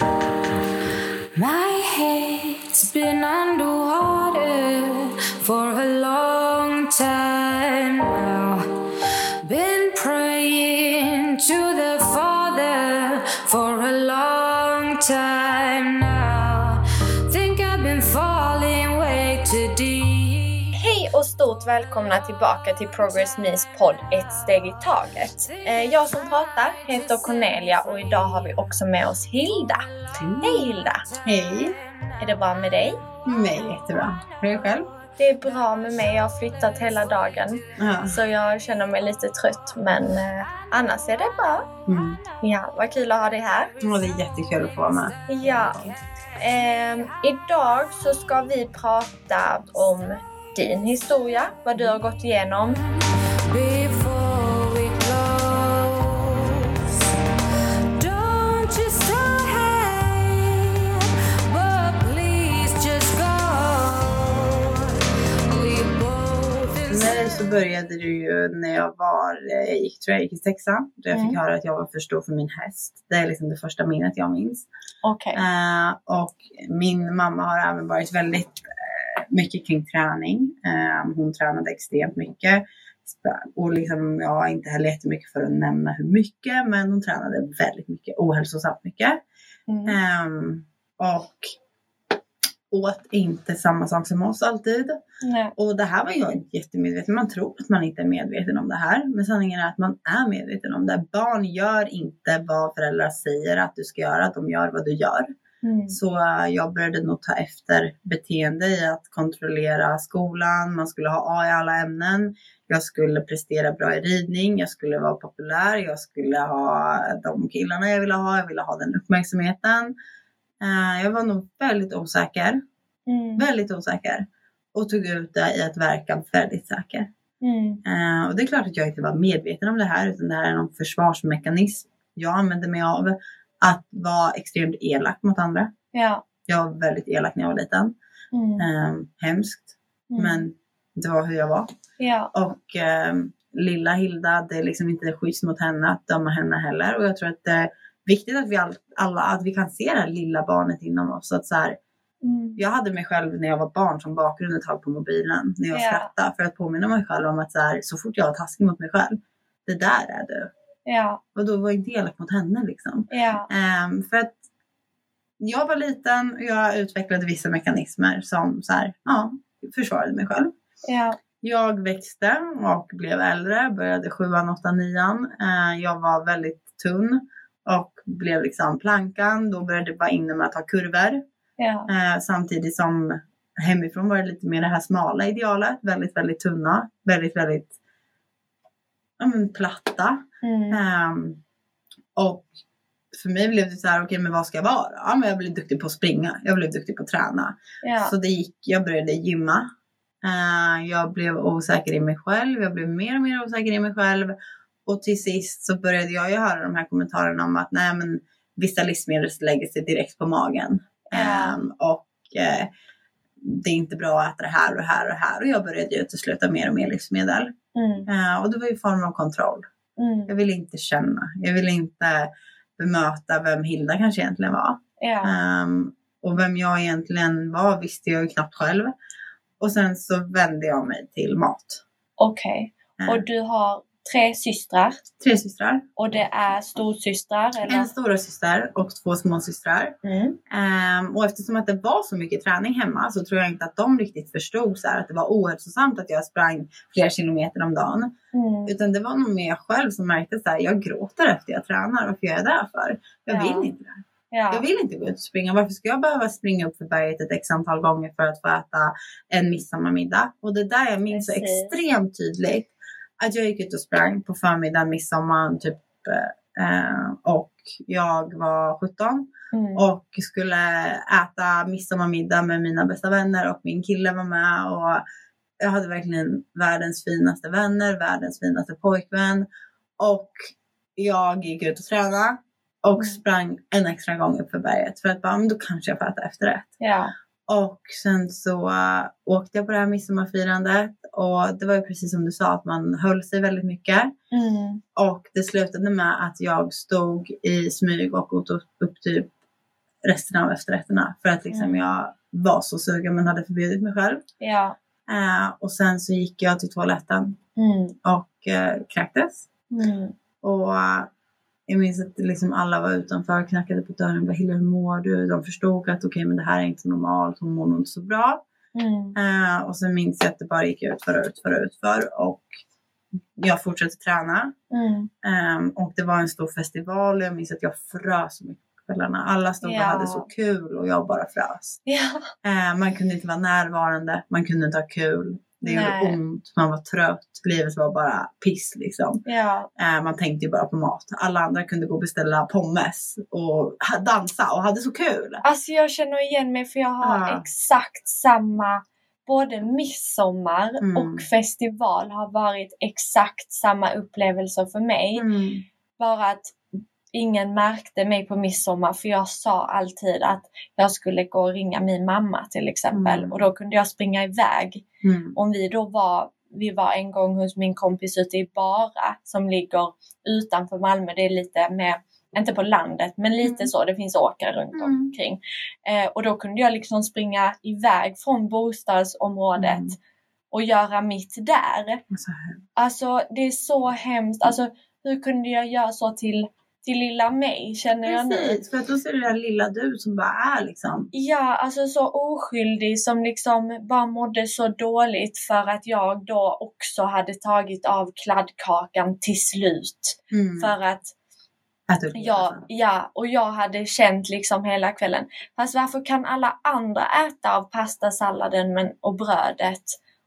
My head's been underwater välkomna tillbaka till Progress Me's podd Ett steg i taget. Eh, Jag som pratar heter Cornelia och idag har vi också med oss Hilda. Hej Hilda! Hej! Är det bra med dig? Med mig är jättebra. Hur är det själv? Det är bra med mig. Jag har flyttat hela dagen Ja. så jag känner mig lite trött men eh, annars är det bra. Mm. Ja, vad kul att ha dig här. Och det är jättekul att få vara med. Ja. Ehm, idag så ska vi prata om din historia, vad du har gått igenom. Så började det ju när jag var, eh, jag gick, tror jag gick i sexan. Då jag fick Mm. höra att jag var för stor för min häst. Det är liksom det första minnet jag minns. Okej. Eh, och min mamma har även varit väldigt mycket kring träning. Eh, hon tränade extremt mycket. Och liksom, jag har inte heller jättemycket för att nämna hur mycket, men hon tränade väldigt mycket, ohälsosamt mycket. Mm. Ehm, och åt inte samma sak som oss alltid. Nej. Och det här var jag jättemedveten Man tror att man inte är medveten om det här. Men sanningen är att man är medveten om det. Barn gör inte vad föräldrar säger att du ska göra. De gör vad du gör. Mm. Så eh, jag började nog ta efter beteende i att kontrollera skolan. Man skulle ha A i alla ämnen. Jag skulle prestera bra i ridning. Jag skulle vara populär. Jag skulle ha de killarna jag ville ha. Jag ville ha den uppmärksamheten. Eh, Jag var nog väldigt osäker. Mm. Väldigt osäker. Och tog ut det i att verka väldigt säker. Mm. Eh, och det är klart att jag inte var medveten om det här. Utan det här är någon försvarsmekanism jag använde mig av. Att vara extremt elak mot andra. Ja. Jag var väldigt elak när jag var liten. Mm. Eh, hemskt. Mm. Men det var hur jag var. Ja. Och eh, lilla Hilda, det är liksom inte schysst mot henne att döma henne heller. Och jag tror att det är viktigt att vi all, alla att vi kan se det här lilla barnet inom oss. Så att så här, Mm. jag hade mig själv när jag var barn som bakgrund ett tag på mobilen. När jag Ja. skrattade. För att påminna mig själv om att så, här, så fort jag var taskig mot mig själv. Det där är du. Ja. Och då var jag elak mot henne liksom. Ja. Ehm, för att jag var liten och jag utvecklade vissa mekanismer som så här, ja, försvarade mig själv. Ja. Jag växte och blev äldre, började sjuan, åttan, nian. Eh, jag var väldigt tunn och blev liksom plankan. Då började jag vara inne med att ha kurvor. Ja. Eh, samtidigt som hemifrån var det lite mer det här smala idealet. Väldigt, väldigt tunna. Väldigt, väldigt ja, men, platta. Mm. Ehm, och för mig blev det så här, okej men vad ska jag vara? Ja men jag blev duktig på att springa. Jag blev duktig på att träna. Ja. Så det gick, jag började gymma. Eh, jag blev osäker i mig själv. Jag blev mer och mer osäker i mig själv. Och till sist så började jag ju höra de här kommentarerna om att nej men vissa livsmedel lägger sig direkt på magen. Ja. Ehm, och eh, det är inte bra att äta det här och det här och det här. Och jag började ju utesluta mer och mer livsmedel. Mm. Eh, och det var ju form av kontroll. Mm. Jag ville inte känna. Jag ville inte bemöta vem Hilda kanske egentligen var. Ja. Ehm, och vem jag egentligen var visste jag ju knappt själv. Och sen så vände jag mig till mat. Okej. Ehm, Och du har tre systrar Tre systrar. och det är storsystrar eller? En stora syster och två småsystrar. Mm. Ehm, och eftersom att det var så mycket träning hemma så tror jag inte att de riktigt förstod så här, att det var ohälsosamt att jag sprang flera kilometer om dagen. Mm. Utan det var nog mer jag själv som märkte att jag gråter efter jag tränar. Varför gör jag det för? Jag Ja. vill inte det. Ja. Jag vill inte gå ut och springa. Varför ska jag behöva springa upp för berget ett x antal gånger för att få äta en midsommarmiddag? Och det där jag minns så Precis. extremt tydligt. Att jag gick ut och sprang på förmiddagen, midsommar typ. Eh, och jag var 17 Mm. och skulle äta midsommarmiddag med mina bästa vänner och min kille var med. Och jag hade verkligen världens finaste vänner, världens finaste pojkvän. Och jag gick ut och tränade och Mm. sprang en extra gång upp för berget för att bara, men då kanske jag får äta efterrätt. Ja. Och sen så äh, åkte jag på det här midsommarfirandet och det var ju precis som du sa att man höll sig väldigt mycket. Mm. Och det slutade med att jag stod i smyg och åt upp, upp typ resten av efterrätterna. För att liksom Mm. jag var så sugen men hade förbjudit mig själv. Ja. Eh, och sen så gick jag till toaletten Mm. och eh, kräktes. Mm. Och jag minns att liksom alla var utanför, knackade på dörren och bara Hilda hur mår du? De förstod att okej men det här är inte normalt, hon mår nog inte så bra. Mm. Eh, och sen minns jag att det bara gick ut för ut för ut för och jag fortsatte träna. Mm. Ehm, och det var en stor festival och jag minns att jag frös så mycket kvällarna. Alla stod och Ja. hade så kul och jag bara frös. Ja. Eh, man kunde inte vara närvarande, man kunde inte ha kul. Det gjorde ont, man var trött, livet var bara piss liksom. Ja. Eh, man tänkte ju bara på mat. Alla andra kunde gå och beställa pommes och dansa och hade så kul. Alltså jag känner igen mig för jag har Ja. exakt samma både midsommar Mm. och festival har varit exakt samma upplevelser för mig. Mm. Bara att ingen märkte mig på midsommar för jag sa alltid att jag skulle gå och ringa min mamma till exempel Mm. och då kunde jag springa iväg. Mm. Om vi då var, vi var en gång hos min kompis ute i Bara som ligger utanför Malmö. Det är lite med, inte på landet, men lite Mm. så. Det finns åkrar runt Mm. omkring. Eh, och då kunde jag liksom springa iväg från bostadsområdet Mm. och göra mitt där. Alltså det är så hemskt. Alltså hur kunde jag göra så till, till lilla mig känner jag nu. Precis, för att då ser du det där lilla du som bara är liksom. Ja, alltså så oskyldig som liksom bara mådde så dåligt för att jag då också hade tagit av kladdkakan till slut. Mm. För att Ja, ja, och jag hade känt liksom hela kvällen. Fast varför kan alla andra äta av pastasalladen men, och brödet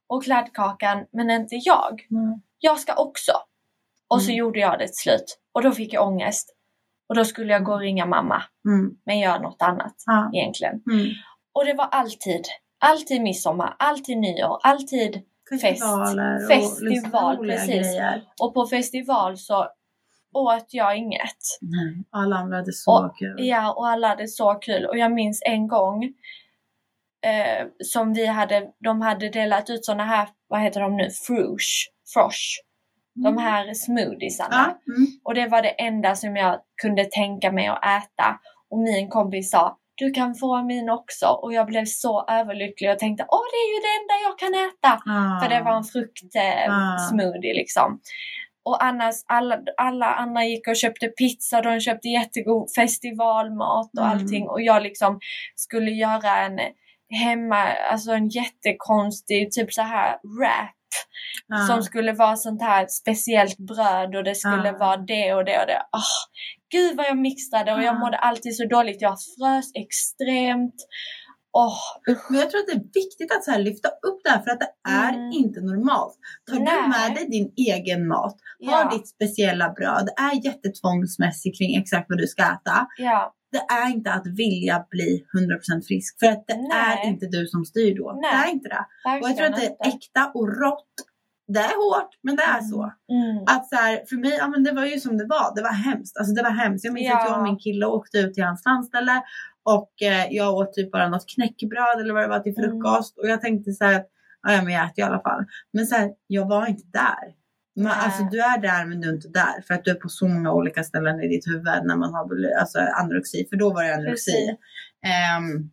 och kladdkakan men inte jag? Mm. Jag ska också. Och så Mm. gjorde jag det till slut. Och då fick jag ångest. Och då skulle jag gå och ringa mamma. Mm. Men göra något annat Ja. egentligen. Mm. Och det var alltid, alltid midsommar, alltid nyår, alltid Festivaler och Festival, roliga precis. grejer. och på festival så åt jag inget. Nej, alla andra hade så Och- kul. Ja, och alla hade så kul. Och jag minns en gång eh, som vi hade, de hade delat ut såna här, vad heter de nu, frush, frosh. De här smoothiesarna. Ja. Mm. Och det var det enda som jag kunde tänka mig att äta. Och min kompis sa, du kan få min också. Och jag blev så överlycklig och tänkte, åh det är ju det enda jag kan äta. Ah. För det var en fruktsmoothie eh, Ah. liksom. Och annars, alla, alla andra gick och köpte pizza, de köpte jättegod festivalmat och Mm. allting. Och jag liksom skulle göra en hemma, alltså en jättekonstig typ så här wrap. Ah. Som skulle vara sånt här speciellt bröd och det skulle Ah. vara det och det och det. Åh, gud vad jag mixade och jag mådde alltid så dåligt. Jag frös extremt. Usch. Men jag tror att det är viktigt att så här lyfta upp det här för att det är Mm. inte normalt. Tar Nej. du med dig din egen mat, har Ja, ditt speciella bröd, är jättetvångsmässig kring exakt vad du ska äta. ja, Det är inte att vilja bli 100% frisk för att det Nej. är inte du som styr då. Nej. Det är inte det. Och jag tror verkligen att det är äkta och rått. Det är hårt, men det är så. Mm. Att så här, för mig, ja men det var ju som det var. Det var hemskt. Alltså det var hemskt. Jag minns Ja. att jag och min kille åkte ut till hans landställe och eh, jag åt typ bara något knäckebröd eller vad det var till Mm. frukost. Och jag tänkte så här, ja, men jag äter i alla fall. Men så här, jag var inte där. Men, alltså du är där men du är inte där. För att du är på så många olika ställen i ditt huvud när man har alltså, anorexi. För då var det anorexi. Ehm,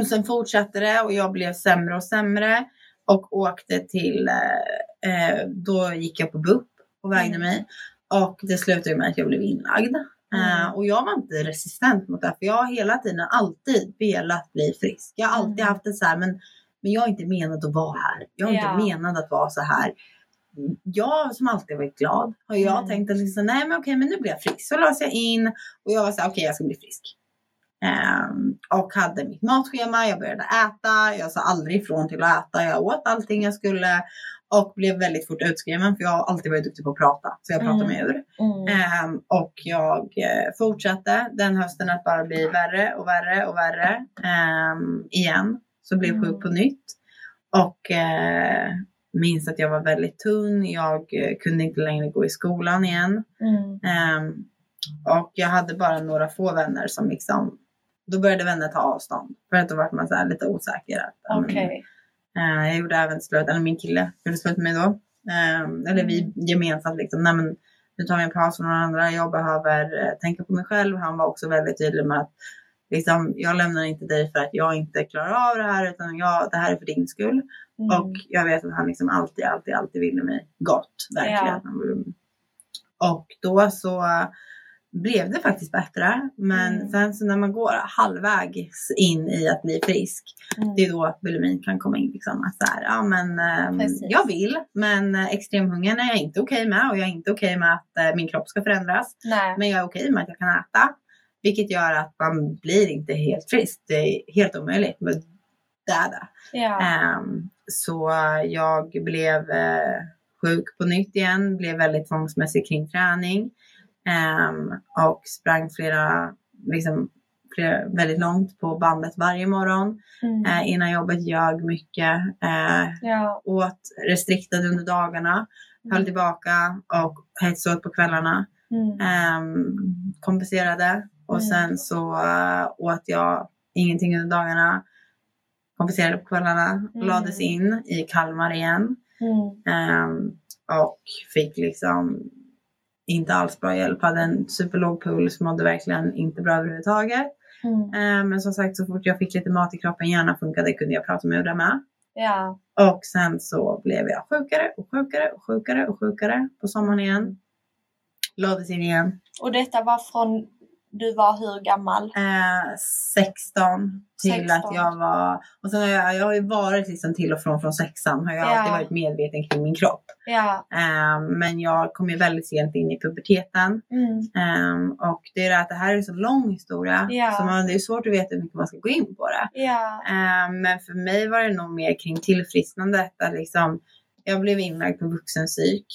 och sen fortsatte det och jag blev sämre och sämre. Och åkte till, eh, eh, då gick jag på BUP och vägde Mm. mig. Och det slutade med att jag blev inlagd. Eh, Mm. och jag var inte resistent mot det. För jag har hela tiden alltid velat bli frisk. Jag har alltid Mm. haft det så här, men, men jag har inte menat att vara här. Jag har Ja. inte menat att vara så här. Jag som alltid varit glad har jag Mm. tänkt att liksom, nej men okej men nu blir jag frisk. Så lades jag in och jag var så här, okej jag ska bli frisk. Ehm, och hade mitt matschema, jag började äta, jag sa aldrig ifrån till att äta, jag åt allting jag skulle och blev väldigt fort utskriven för jag har alltid varit duktig på att prata så jag pratade Mm. mig ur. Mm. Ehm, och jag eh, fortsatte den hösten att bara bli värre och värre och värre ehm, igen. Så blev Mm. sjuk på nytt och eh, minns att jag var väldigt tunn, jag eh, kunde inte längre gå i skolan igen. Mm. Ehm, och jag hade bara några få vänner som liksom, då började vänner ta avstånd. För att då var man så lite osäker. Att, Okej. eh, jag gjorde även slut, eller min kille gjorde slut med mig då. Ehm, eller vi gemensamt liksom, nej men nu tar vi en paus från några andra, jag behöver eh, tänka på mig själv. Han var också väldigt tydlig med att liksom, jag lämnar inte dig för att jag inte klarar av det här utan jag, det här är för din skull. Mm. Och jag vet att han liksom alltid, alltid, alltid ville mig gott. Verkligen. Och då så blev det faktiskt bättre. Men Mm. sen så när man går halvvägs in i att bli frisk. Mm. Det är då bulimin kan komma in. Liksom, att så här, ja, men, Precis. jag vill men eh, extremhungern är jag inte okej med. Och jag är inte okej med att eh, min kropp ska förändras. Nej. Men jag är okej med att jag kan äta. Vilket gör att man blir inte helt frisk. Det är helt omöjligt. Men det är det. Ja. Ehm, så jag blev eh, sjuk på nytt igen, blev väldigt tvångsmässig kring träning ehm, och sprang flera, liksom, flera, väldigt långt på bandet varje morgon. Mm. Eh, innan jobbet ljög mycket, eh, ja. åt restriktade under dagarna, höll tillbaka och hetsade åt på kvällarna. Mm. Ehm, kompenserade och Mm. sen så eh, åt jag ingenting under dagarna. Kompenserade på kvällarna, Mm. lades in i Kalmar igen Mm. ehm, och fick liksom inte alls bra hjälp. Hade en superlåg puls, mådde verkligen inte bra överhuvudtaget. Mm. Ehm, men som sagt så fort jag fick lite mat i kroppen, hjärnan funkade, kunde jag prata med Udda med. Ja. Och sen så blev jag sjukare och sjukare och sjukare och sjukare på sommaren igen. Lades in igen. Och detta var från du var hur gammal? Eh, 16 till 16. att jag var... Och sen har jag, jag har ju varit liksom till och från från sexan. Har jag Ja. alltid varit medveten kring min kropp. Ja. Eh, men jag kom ju väldigt sent in i puberteten. Mm. Eh, och det är det att det här är en så lång historia. Ja. Så man, det är svårt att veta hur mycket man ska gå in på det. Ja. Eh, men för mig var det nog mer kring tillfrisknandet. Att liksom, jag blev inlagd på vuxenpsyk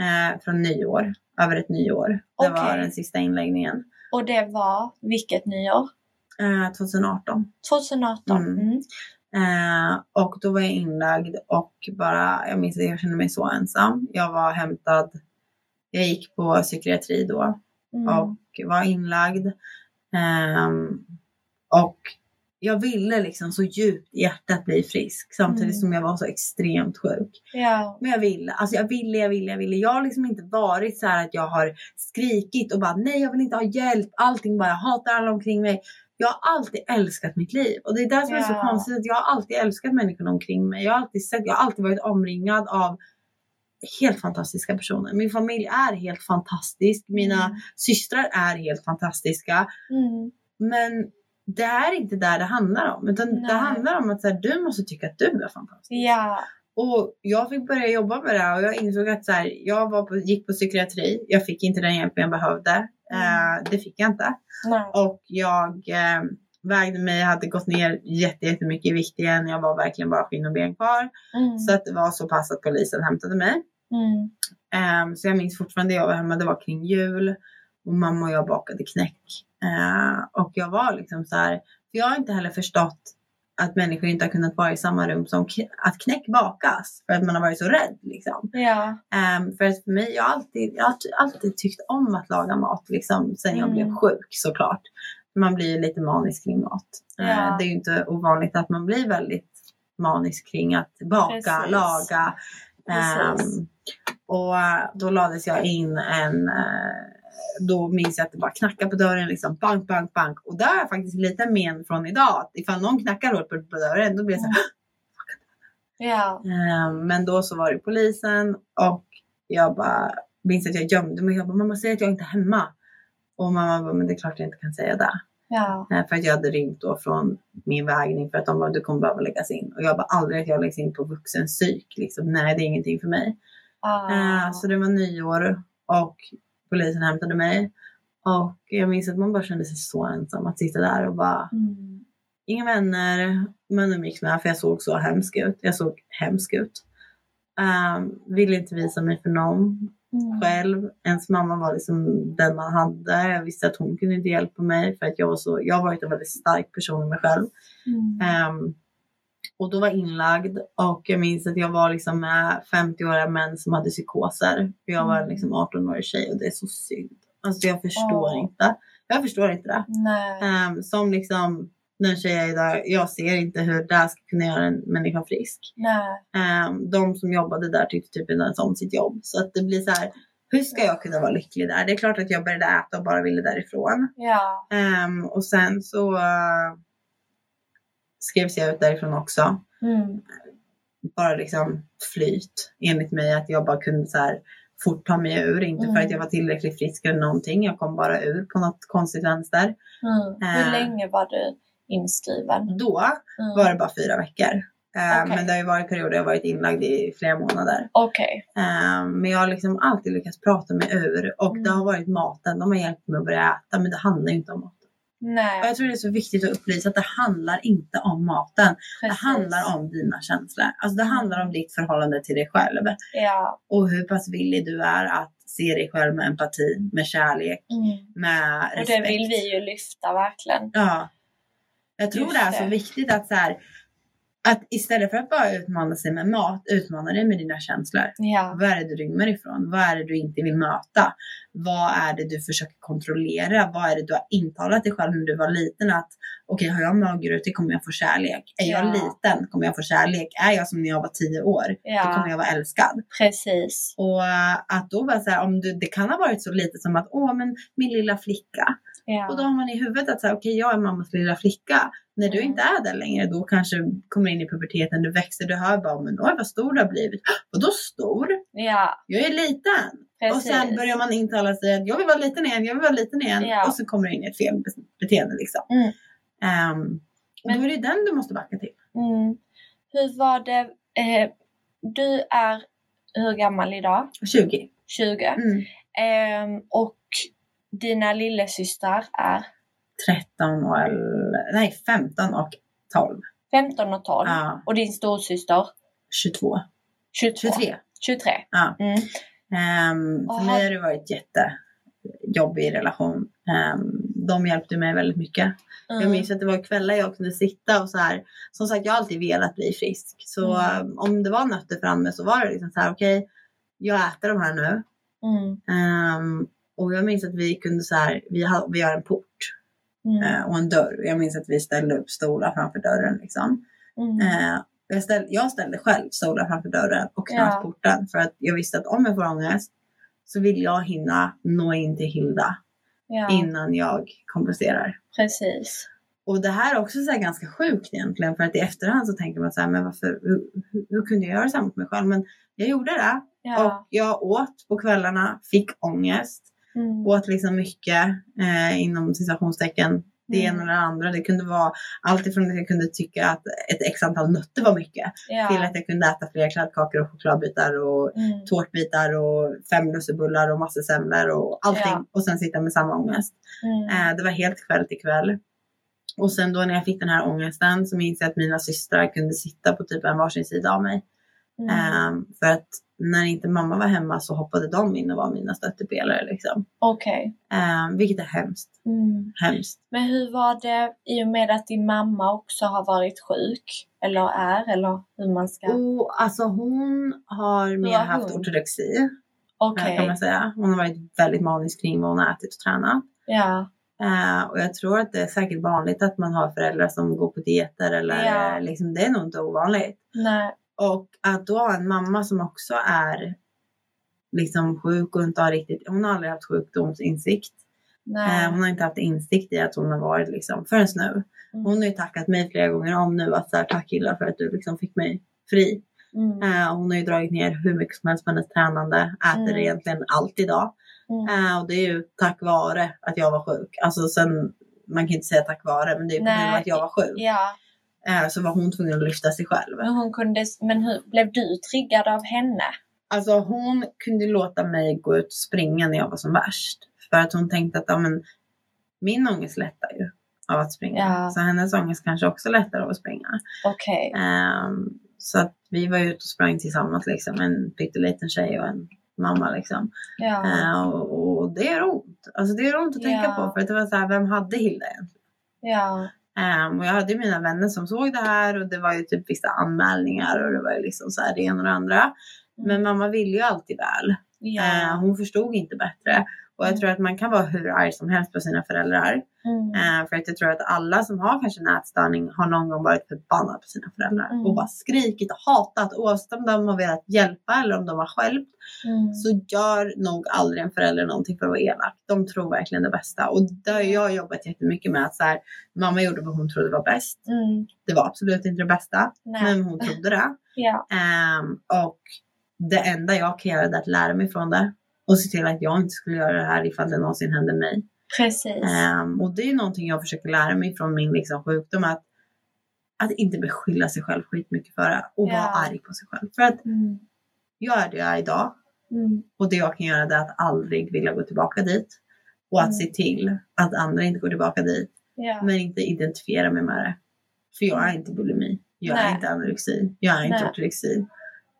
eh, från nyår. Över ett nyår. Det var Okej. den sista inläggningen. Och det var vilket nyår? Eh, 2018. 2018? Mm. Mm. Eh, och då var jag inlagd och bara, jag minns att jag kände mig så ensam. Jag var hämtad, jag gick på psykiatri då Mm. och var inlagd. Ehm, och jag ville liksom så djupt i hjärtat bli frisk samtidigt Mm. som jag var så extremt sjuk. Ja. Men jag ville, alltså jag ville, jag ville, jag ville. Jag har liksom inte varit så här att jag har skrikit och bara nej jag vill inte ha hjälp. Allting bara, jag hatar alla omkring mig. Jag har alltid älskat mitt liv och det är det som är så konstigt. Att jag har alltid älskat människorna omkring mig. Jag har alltid sett, jag har alltid varit omringad av helt fantastiska personer. Min familj är helt fantastisk. Mina Mm. systrar är helt fantastiska. Mm. Men det är inte där det handlar om. Utan det Nej. handlar om att så här, du måste tycka att du är fantastisk. Ja. Och jag fick börja jobba med det här och jag insåg att så här, jag var på, gick på psykiatri. Jag fick inte den hjälp jag behövde. Eh, det fick jag inte. Nej. Och jag eh, vägde mig, hade gått ner jätte- jättemycket i vikt igen. Jag var verkligen bara skinn och ben kvar. Mm. Så att det var så pass att polisen hämtade mig. Mm. Ehm, så jag minns fortfarande jag var hemma, det var kring jul. Och mamma och jag bakade knäck. Eh, och jag var liksom så här, för jag har inte heller förstått att människor inte har kunnat vara i samma rum som att knäck bakas. För att man har varit så rädd liksom. Ja. Ehm, för att för mig, jag har alltid, jag har alltid tyckt om att laga mat liksom sen jag Mm. blev sjuk såklart. Man blir ju lite manisk kring mat. Eh, Ja. det är ju inte ovanligt att man blir väldigt manisk kring att baka, Precis. laga. Ehm, och eh, då lades jag in en, eh, då minns jag att det bara knackade på dörren liksom, bank, bank, bank. Och där har jag faktiskt lite men från idag. Att ifall någon knackar hårt på, på dörren, då blir jag så här, Ja. Ehm, Men då så var det polisen och jag bara minns att jag gömde mig. Jag bara, mamma säg att jag inte är hemma. Och mamma bara, men det är klart jag inte kan säga det. Ja. Eh, För att jag hade rymt då från min vägning för att de bara, du kommer behöva läggas in. Och jag bara, aldrig att jag läggs in på vuxenpsyk. Liksom, nej, det är ingenting för mig. Ah. Eh, Så det var nyår och polisen hämtade mig. Och jag minns att man bara kände sig så ensam att sitta där och bara, Mm. inga vänner, men umgicks med för jag såg så hemsk ut. Jag såg hemsk ut. Um, ville inte visa mig för någon Mm. själv. Ens mamma var liksom den man hade. Jag visste att hon kunde inte hjälpa mig för att jag var så, jag har varit en väldigt stark person i mig själv. Mm. Ehm, och då var inlagd och jag minns att jag var liksom med 50-åriga män som hade psykoser. För jag var Mm. liksom 18-årig tjej och det är så synd. Alltså jag förstår Åh. inte. Jag förstår inte det. Ehm, som liksom den tjej jag är idag, jag ser inte hur det här ska kunna göra en människa frisk. Nej. Ehm, de som jobbade där tyckte typ inte ens om sitt jobb. Så att det blir så här, Hur ska jag kunna vara lycklig där? Det är klart att jag började äta och bara ville därifrån. Ja. Ehm, och sen så uh, skrevs jag ut därifrån också. Mm. Bara liksom flyt enligt mig att jag bara kunde så här fort ta mig ur. Inte för Mm. att jag var tillräckligt frisk eller någonting. Jag kom bara ur på något konstigt vänster. Mm. Hur Eh. länge var du inskriven? Då Mm. var det bara fyra veckor. Ehm, Okej. Men det har ju varit perioder jag varit inlagd i flera månader. Okej. Ehm, men jag har liksom alltid lyckats prata mig ur och Mm. det har varit maten. De har hjälpt mig att börja äta men det handlar ju inte om maten. Och Nej, jag tror det är så viktigt att upplysa att det handlar inte om maten. Det precis. handlar om dina känslor. Alltså det handlar om ditt förhållande till dig själv. Ja. Och hur pass villig du är att se dig själv med empati, med kärlek, Mm. med Och respekt. det vill vi ju lyfta verkligen. Ja. Jag tror Just det är så det. viktigt att så här, att istället för att bara utmana sig med mat, utmana dig med dina känslor. Ja. Vad är det du rymmer ifrån? Vad är det du inte vill möta? Vad är det du försöker kontrollera? Vad är det du har intalat dig själv när du var liten? Att okej, har jag mögelrutor kommer jag få kärlek. Är jag Ja. liten kommer jag få kärlek. Är jag som när jag var tio år, då Ja. kommer jag vara älskad. Precis. Och äh, att då vara så här, om du, det kan ha varit så lite som att åh, men min lilla flicka. Ja. Och då har man i huvudet att okej, jag är mammas lilla flicka. När du inte är där längre, då kanske du kommer in i puberteten, du växer, du hör bara, men oj vad stor du har blivit. Och då stor? Ja. Jag är liten. Precis. Och sen börjar man intala sig att jag vill vara liten igen, jag vill vara liten igen. Ja. Och så kommer du in i ett fel be- beteende liksom. Mm. Och Men- då är det den du måste backa till. Mm. Hur var det? Eh, du är hur gammal idag? 20. 20. Mm. Ehm, och dina lillasystrar är 13 och, nej 15 och 12. 15 och 12. Ja, Och din storsyster 22. 22. 23. 23. Ja. Mm. Ehm, för mig har det varit jättejobbig relation. Um, de hjälpte mig väldigt mycket. Jag Mm. minns att det var kvällar jag kunde sitta och så här. Som sagt, jag har alltid velat bli frisk. Så Mm. um, om det var nötter framme så var det liksom så här, okej, jag äter de här nu. Mm. Ehm, och jag minns att vi kunde så här, vi har, vi har en port Mm. eh, och en dörr. Jag minns att vi ställde upp stolar framför dörren liksom. Mm. Eh, jag, ställ, jag ställde själv stolar framför dörren och knöt Ja. för att jag visste att om jag får ångest så vill jag hinna nå in till Hilda Ja, innan jag kompenserar. precis. Och det här är också så ganska sjukt egentligen för att i efterhand så tänker man så här, men varför, hur, hur, hur kunde jag göra så här mot mig själv? Men jag gjorde det Ja. och jag åt på kvällarna, fick ångest, Mm. åt liksom mycket eh, inom citationstecken det Mm. ena eller det andra. Det kunde vara allt ifrån att jag kunde tycka att ett x antal nötter var mycket Ja. till att jag kunde äta flera kladdkakor och chokladbitar och Mm. tårtbitar och fem lussebullar och massor semlor och allting. Ja. Och sen sitta med samma ångest. Mm. Eh, det var helt kväll till kväll. Och sen då när jag fick den här ångesten så minns jag att mina systrar kunde sitta på typ en varsin sida av mig. Mm. Eh, för att när inte mamma var hemma så hoppade de in och var mina stöttepelare. Liksom. Okej. Eh, vilket är hemskt. Mm. Hemskt. Men hur var det i och med att din mamma också har varit sjuk? Eller är, eller hur man ska... Och, alltså hon har mer var haft hon? ortodoxi eh, Okej. kan man säga. Hon har varit väldigt manisk kring vad hon har ätit och tränat. Ja. Eh, och jag tror att det är säkert vanligt att man har föräldrar som går på dieter eller Ja. liksom, det är nog inte ovanligt. Nej. Och att då ha en mamma som också är liksom sjuk och inte har riktigt, hon har aldrig haft sjukdomsinsikt. Nej. Eh, hon har inte haft insikt i att hon har varit liksom, förrän nu. Mm. Hon har ju tackat mig flera gånger om nu att så här, tack Hilda för att du liksom fick mig fri. Mm. Eh, hon har ju dragit ner hur mycket som helst på hennes tränande, äter Mm. egentligen allt idag. Mm. Eh, och det är ju tack vare att jag var sjuk. Alltså sen, man kan inte säga tack vare, men det är på grund av att jag var sjuk. Ja. Eh, så var hon tvungen att lyfta sig själv. Men hon kunde... Men hur blev du triggad av henne? Alltså hon kunde låta mig gå ut och springa när jag var som värst. För att hon tänkte att ja, men, min ångest lättar ju av att springa. Ja. Så hennes ångest kanske också lättar av att springa. Okej. Ehm, så att vi var ute och sprang tillsammans liksom. En pytteliten tjej och en mamma liksom. Ja. Eh, och, och det gör ont. Alltså det gör ont att tänka Ja. på. För att det var så här, vem hade Hilda egentligen? Ja. Ehm, och jag hade mina vänner som såg det här och det var ju typ vissa anmälningar och det var ju liksom så här det ena och det andra. Men mamma ville ju alltid väl. Ja. Eh, hon förstod inte bättre. Och jag tror att man kan vara hur arg som helst på sina föräldrar. Mm. Eh, för att jag tror att alla som har kanske en ätstörning har någon gång varit förbannad på sina föräldrar. Mm. Och bara skrikit och hatat oavsett om de har velat hjälpa eller om de har stjälpt. Mm. Så gör nog aldrig en förälder någonting för att vara elak. De tror verkligen det bästa. Och där har jag jobbat jättemycket med att så här, mamma gjorde vad hon trodde var bäst. Mm. Det var absolut inte det bästa. Nej. Men hon trodde det. Ja. Ehm, och det enda jag kan göra är att lära mig från det. Och se till att jag inte skulle göra det här ifall det någonsin hände mig. Precis. Ehm, och det är någonting jag försöker lära mig från min liksom, sjukdom. Att, att inte beskylla sig själv skitmycket för det. Och Ja. vara arg på sig själv. För att Mm. jag är det jag är idag. Mm. Och det jag kan göra det är att aldrig vilja gå tillbaka dit. Och att Mm. se till att andra inte går tillbaka dit. Ja. Men inte identifiera mig med det. För jag är inte bulimi. Jag är Nej. inte anorexi. Jag är inte Nej. ortorexi.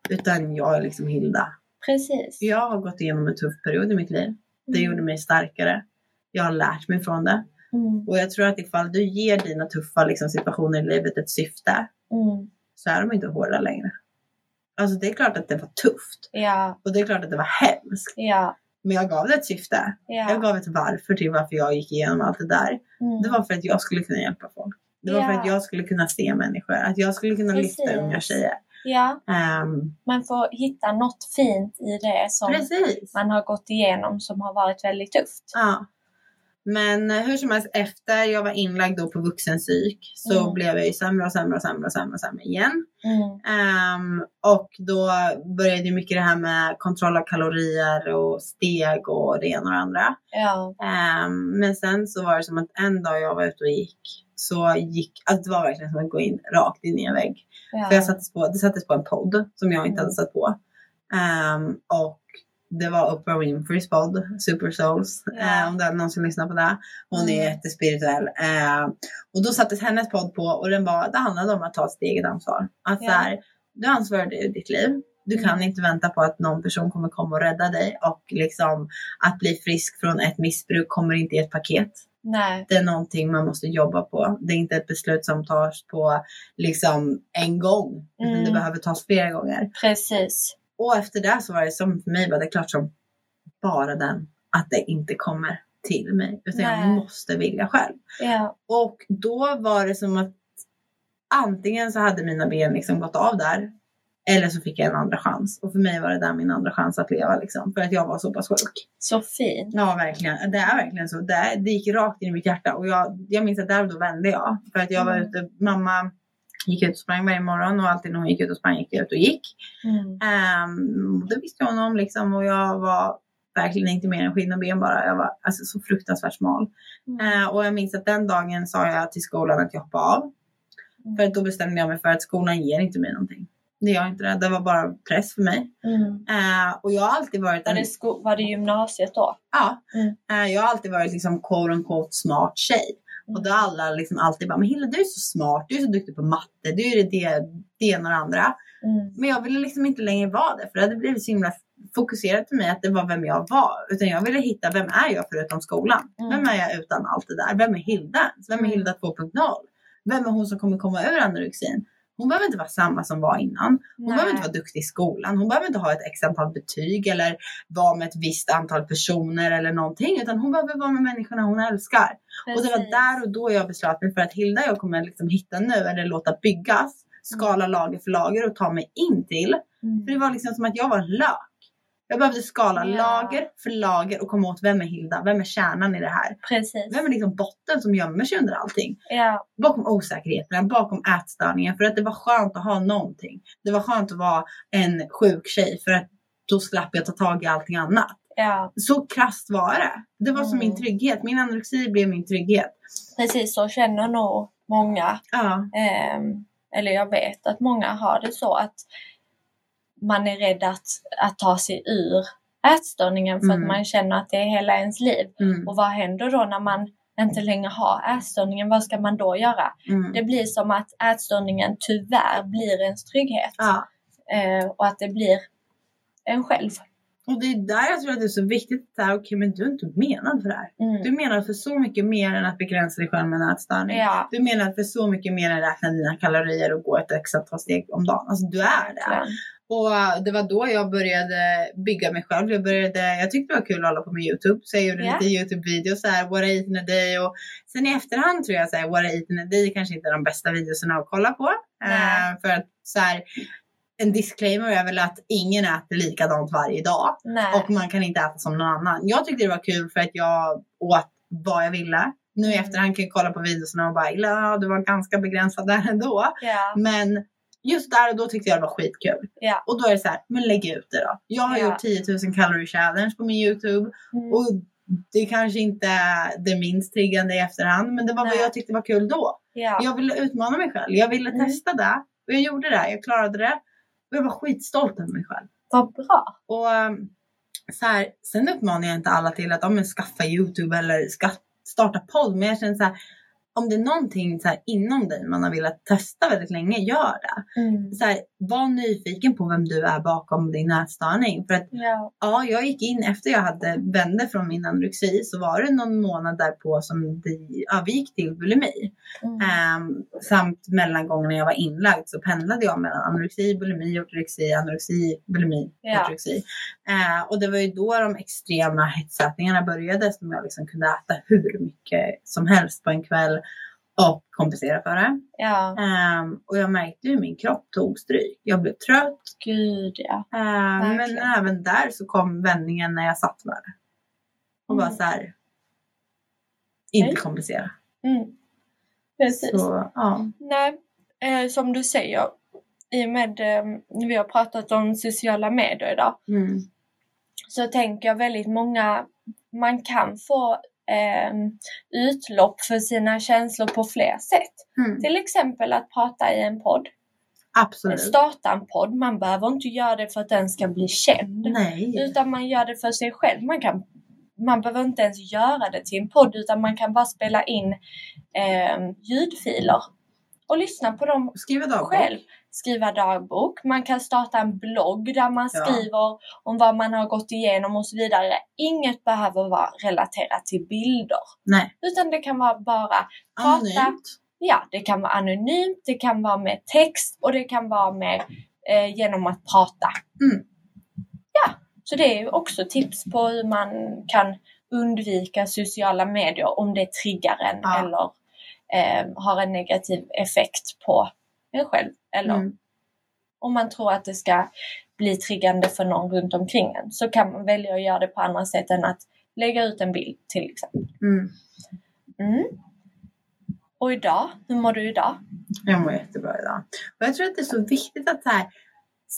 Utan jag är liksom Hilda. Precis. Jag har gått igenom en tuff period i mitt liv. Det Mm. gjorde mig starkare. Jag har lärt mig från det. Mm. Och jag tror att ifall du ger dina tuffa liksom, situationer i livet ett syfte Mm. så är de inte hårda längre. Alltså det är klart att det var tufft. Ja. Och det är klart att det var hemskt. Ja. Men jag gav det ett syfte. Jag Ja. gav ett varför till varför jag gick igenom allt det där. Mm. Det var för att jag skulle kunna hjälpa folk. Det var för att jag skulle kunna se människor. Att jag skulle kunna lyfta Precis. unga tjejer. Ja. Ehm, Man får hitta något fint i det som precis. man har gått igenom som har varit väldigt tufft. Ja. Men eh, hur som helst, efter jag var inlagd då på vuxenpsyk så Mm. blev jag ju sämre och sämre och sämre och sämre, och sämre igen. Mm. Ehm, och då började ju mycket det här med kontroll av kalorier och steg och det ena och det andra. Ja. Ehm, men sen så var det som att en dag jag var ute och gick så gick, alltså det var verkligen som att gå in rakt in i en vägg. Ja. För jag sattes på, det sattes på en podd som jag inte Mm. hade satt på. Ehm, och det var Oprah Winfreys podd, Super Souls. Ja. Eh, om det är någon som lyssnar på det. Hon är Mm. jättespirituell. Eh, och då sattes hennes podd på och den var, det handlade om att ta ett eget ansvar. Att Ja. så här, du ansvarar i ditt liv. Du kan Mm. inte vänta på att någon person kommer komma och rädda dig. Och liksom att bli frisk från ett missbruk kommer inte i ett paket. Nej. Det är någonting man måste jobba på. Det är inte ett beslut som tas på liksom en gång. Utan Mm. det behöver tas flera gånger. Precis. Och efter det så var det som för mig var det klart som bara den att det inte kommer till mig. Utan jag Nej. måste vilja själv. Ja. Och då var det som att antingen så hade mina ben liksom gått av där. Eller så fick jag en andra chans. Och för mig var det där min andra chans att leva liksom. För att jag var så pass sjuk. Så fint. Ja, verkligen. Det är verkligen så. Det, det gick rakt in i mitt hjärta. Och jag, jag minns att där och då vände jag. För att jag var Mm. ute, mamma gick ut och sprang varje morgon. Och alltid när hon gick ut och sprang gick jag ut och gick. Mm. Um, det visste hon om liksom. Och jag var verkligen inte mer än skinn och ben bara. Jag var alltså, så fruktansvärt smal. Mm. Eh, och jag minns att den dagen sa jag till skolan att jag hoppade av. Mm. För då bestämde jag mig för att skolan ger inte mig någonting. Det gör inte det. Det var bara press för mig. Mm. Eh, och jag har alltid varit Var, det sko- var det gymnasiet då? Ja. Eh, jag har alltid varit liksom quote unquote smart tjej. Mm. Och då har alla liksom alltid bara, men Hilda du är så smart, du är så duktig på matte, du är det, det ena och det andra. Mm. Men jag ville liksom inte längre vara det. För det hade blivit så himla fokuserat för mig att det var vem jag var. Utan jag ville hitta, vem är jag förutom skolan? Mm. Vem är jag utan allt det där? Vem är Hilda? Vem är Mm. Hilda 2.0? Vem är hon som kommer komma över anorexin? Hon behöver inte vara samma som var innan. Hon Nej. behöver inte vara duktig i skolan. Hon behöver inte ha ett x antal betyg eller vara med ett visst antal personer eller någonting. Utan hon behöver vara med människorna hon älskar. Och det var Precis. där och då jag beslöt mig för att Hilda jag kommer liksom hitta nu eller låta byggas. Skala lager för lager och ta mig in till. Mm. För det var liksom som att jag var en lök. Jag behövde skala Ja. lager för lager och komma åt vem är Hilda? Vem är kärnan i det här? Precis. Vem är liksom botten som gömmer sig under allting? Ja. Bakom osäkerheterna, bakom ätstörningen. För att det var skönt att ha någonting. Det var skönt att vara en sjuk tjej för att då slapp jag ta tag i allting annat. ja. Så krasst var det. Det var som Mm. min trygghet. Min anorexi blev min trygghet. Precis så känner nog många. Ja, Ehm, eller jag vet att många har det så att man är rädd att, att ta sig ur ätstörningen för Mm. att man känner att det är hela ens liv. mm, Och vad händer då när man inte längre har ätstörningen? Vad ska man då göra? mm. Det blir som att ätstörningen tyvärr blir ens trygghet. ja. Eh, och att det blir en själv. Och det är där jag tror att det är så viktigt att säga, okej men du är inte menad för det här. Mm. Du menar för så mycket mer än att begränsa dig själv med en ätstörning. Ja, Du menar för så mycket mer än att räkna dina kalorier och gå ett antal steg om dagen. Alltså du är det. Och det var då jag började bygga mig själv. Jag, började, jag tyckte det var kul att hålla på med YouTube. Så jag gjorde Ja. lite YouTube-videos så här, what I eat in a day. Och sen i efterhand tror jag så här, what I eat in a day kanske inte är de bästa videorna att kolla på. Eh, för att så här, en disclaimer är väl att ingen äter likadant varje dag. Nej. Och man kan inte äta som någon annan. Jag tyckte det var kul för att jag åt vad jag ville. Nu i Mm. efterhand kan jag kolla på videorna och bara, ja det var ganska begränsat där ändå. ja. Men just där och då tyckte jag det var skitkul. Ja. Och då är det så här, men lägg ut det då. Jag har Ja. gjort 10 000 calorie challenge på min YouTube. Mm. Och det kanske inte är det minst triggande i efterhand. Men det var vad Nej. jag tyckte var kul då. ja. Jag ville utmana mig själv. Jag ville Mm. testa det. Och jag gjorde det. Jag klarade det. Och jag var skitstolt över mig själv. Vad bra. Och um, så här, sen uppmanar jag inte alla till att skaffa YouTube eller ska, starta podd. Men jag känner så här, om det är någonting så inom dig man har velat testa väldigt länge, gör det. Mm. Så här, var nyfiken på vem du är bakom din ätstörning. För att Ja. ja, jag gick in efter jag hade vände från min anorexi så var det någon månad därpå som det övergick till bulimi. Mm. Ehm, samt mellan gångerna jag var inlagd så pendlade jag mellan anorexi, bulimi, ortorexi, anorexi, bulimi, Ja. ortorexi. Eh, och det var ju då de extrema hetsätningarna började som jag liksom kunde äta hur mycket som helst på en kväll och kompensera för det. ja. Ehm, och jag märkte ju min kropp tog stryk. Jag blev trött. Gud ja. Ehm, men även där så kom vändningen när jag satt med det. Och bara Mm. så här. Inte Nej. kompensera. Mm. Precis. Så ja. Nej, eh, som du säger, i och med eh, vi har pratat om sociala medier idag, Mm. så tänker jag väldigt många, man kan få eh, utlopp för sina känslor på fler sätt. Mm. Till exempel att prata i en podd, Absolut. starta en podd. Man behöver inte göra det för att den ska bli känd. Nej. Utan man gör det för sig själv. Man, kan, man behöver inte ens göra det till en podd utan man kan bara spela in eh, ljudfiler och lyssna på dem Skriva dagbok. själv. Skriva dagbok. Man kan starta en blogg där man Ja. skriver om vad man har gått igenom och så vidare. Inget behöver vara relaterat till bilder. Nej. Utan det kan vara bara prata. Anonymt. Ja, det kan vara anonymt, det kan vara med text och det kan vara med eh, genom att prata. Mm. Ja, så det är också tips på hur man kan undvika sociala medier om det triggar en Ja. eller har en negativ effekt på en själv. Eller Mm. om man tror att det ska bli triggande för någon runt omkring en så kan man välja att göra det på andra sätt än att lägga ut en bild till exempel. Mm. Mm. Och idag, hur mår du idag? Jag mår jättebra idag. Och jag tror att det är så viktigt att så här,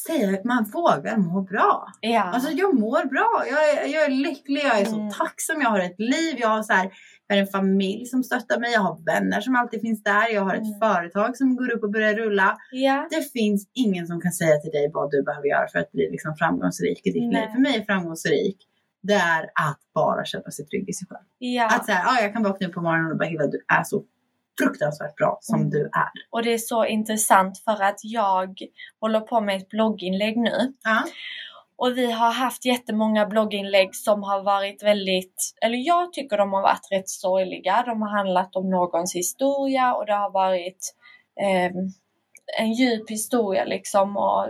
säga att man vågar må bra. Ja. Alltså jag mår bra. Jag är, jag är lycklig. Jag är Mm. så tacksam. Jag har ett liv. Jag har, så här, jag har en familj som stöttar mig. Jag har vänner som alltid finns där. Jag har ett Mm. företag som går upp och börjar rulla. ja. Det finns ingen som kan säga till dig vad du behöver göra för att bli liksom framgångsrik i ditt Nej. liv. För mig är framgångsrik det är att bara känna sig trygg i sig själv. ja. Att säga, ah, jag kan vakna upp på morgonen och bara Hilda du är så fruktansvärt bra som Mm. du är. Och det är så intressant för att jag håller på med ett blogginlägg nu. Ja. Och vi har haft jättemånga blogginlägg som har varit väldigt, eller jag tycker de har varit rätt sorgliga. De har handlat om någons historia och det har varit eh, en djup historia liksom och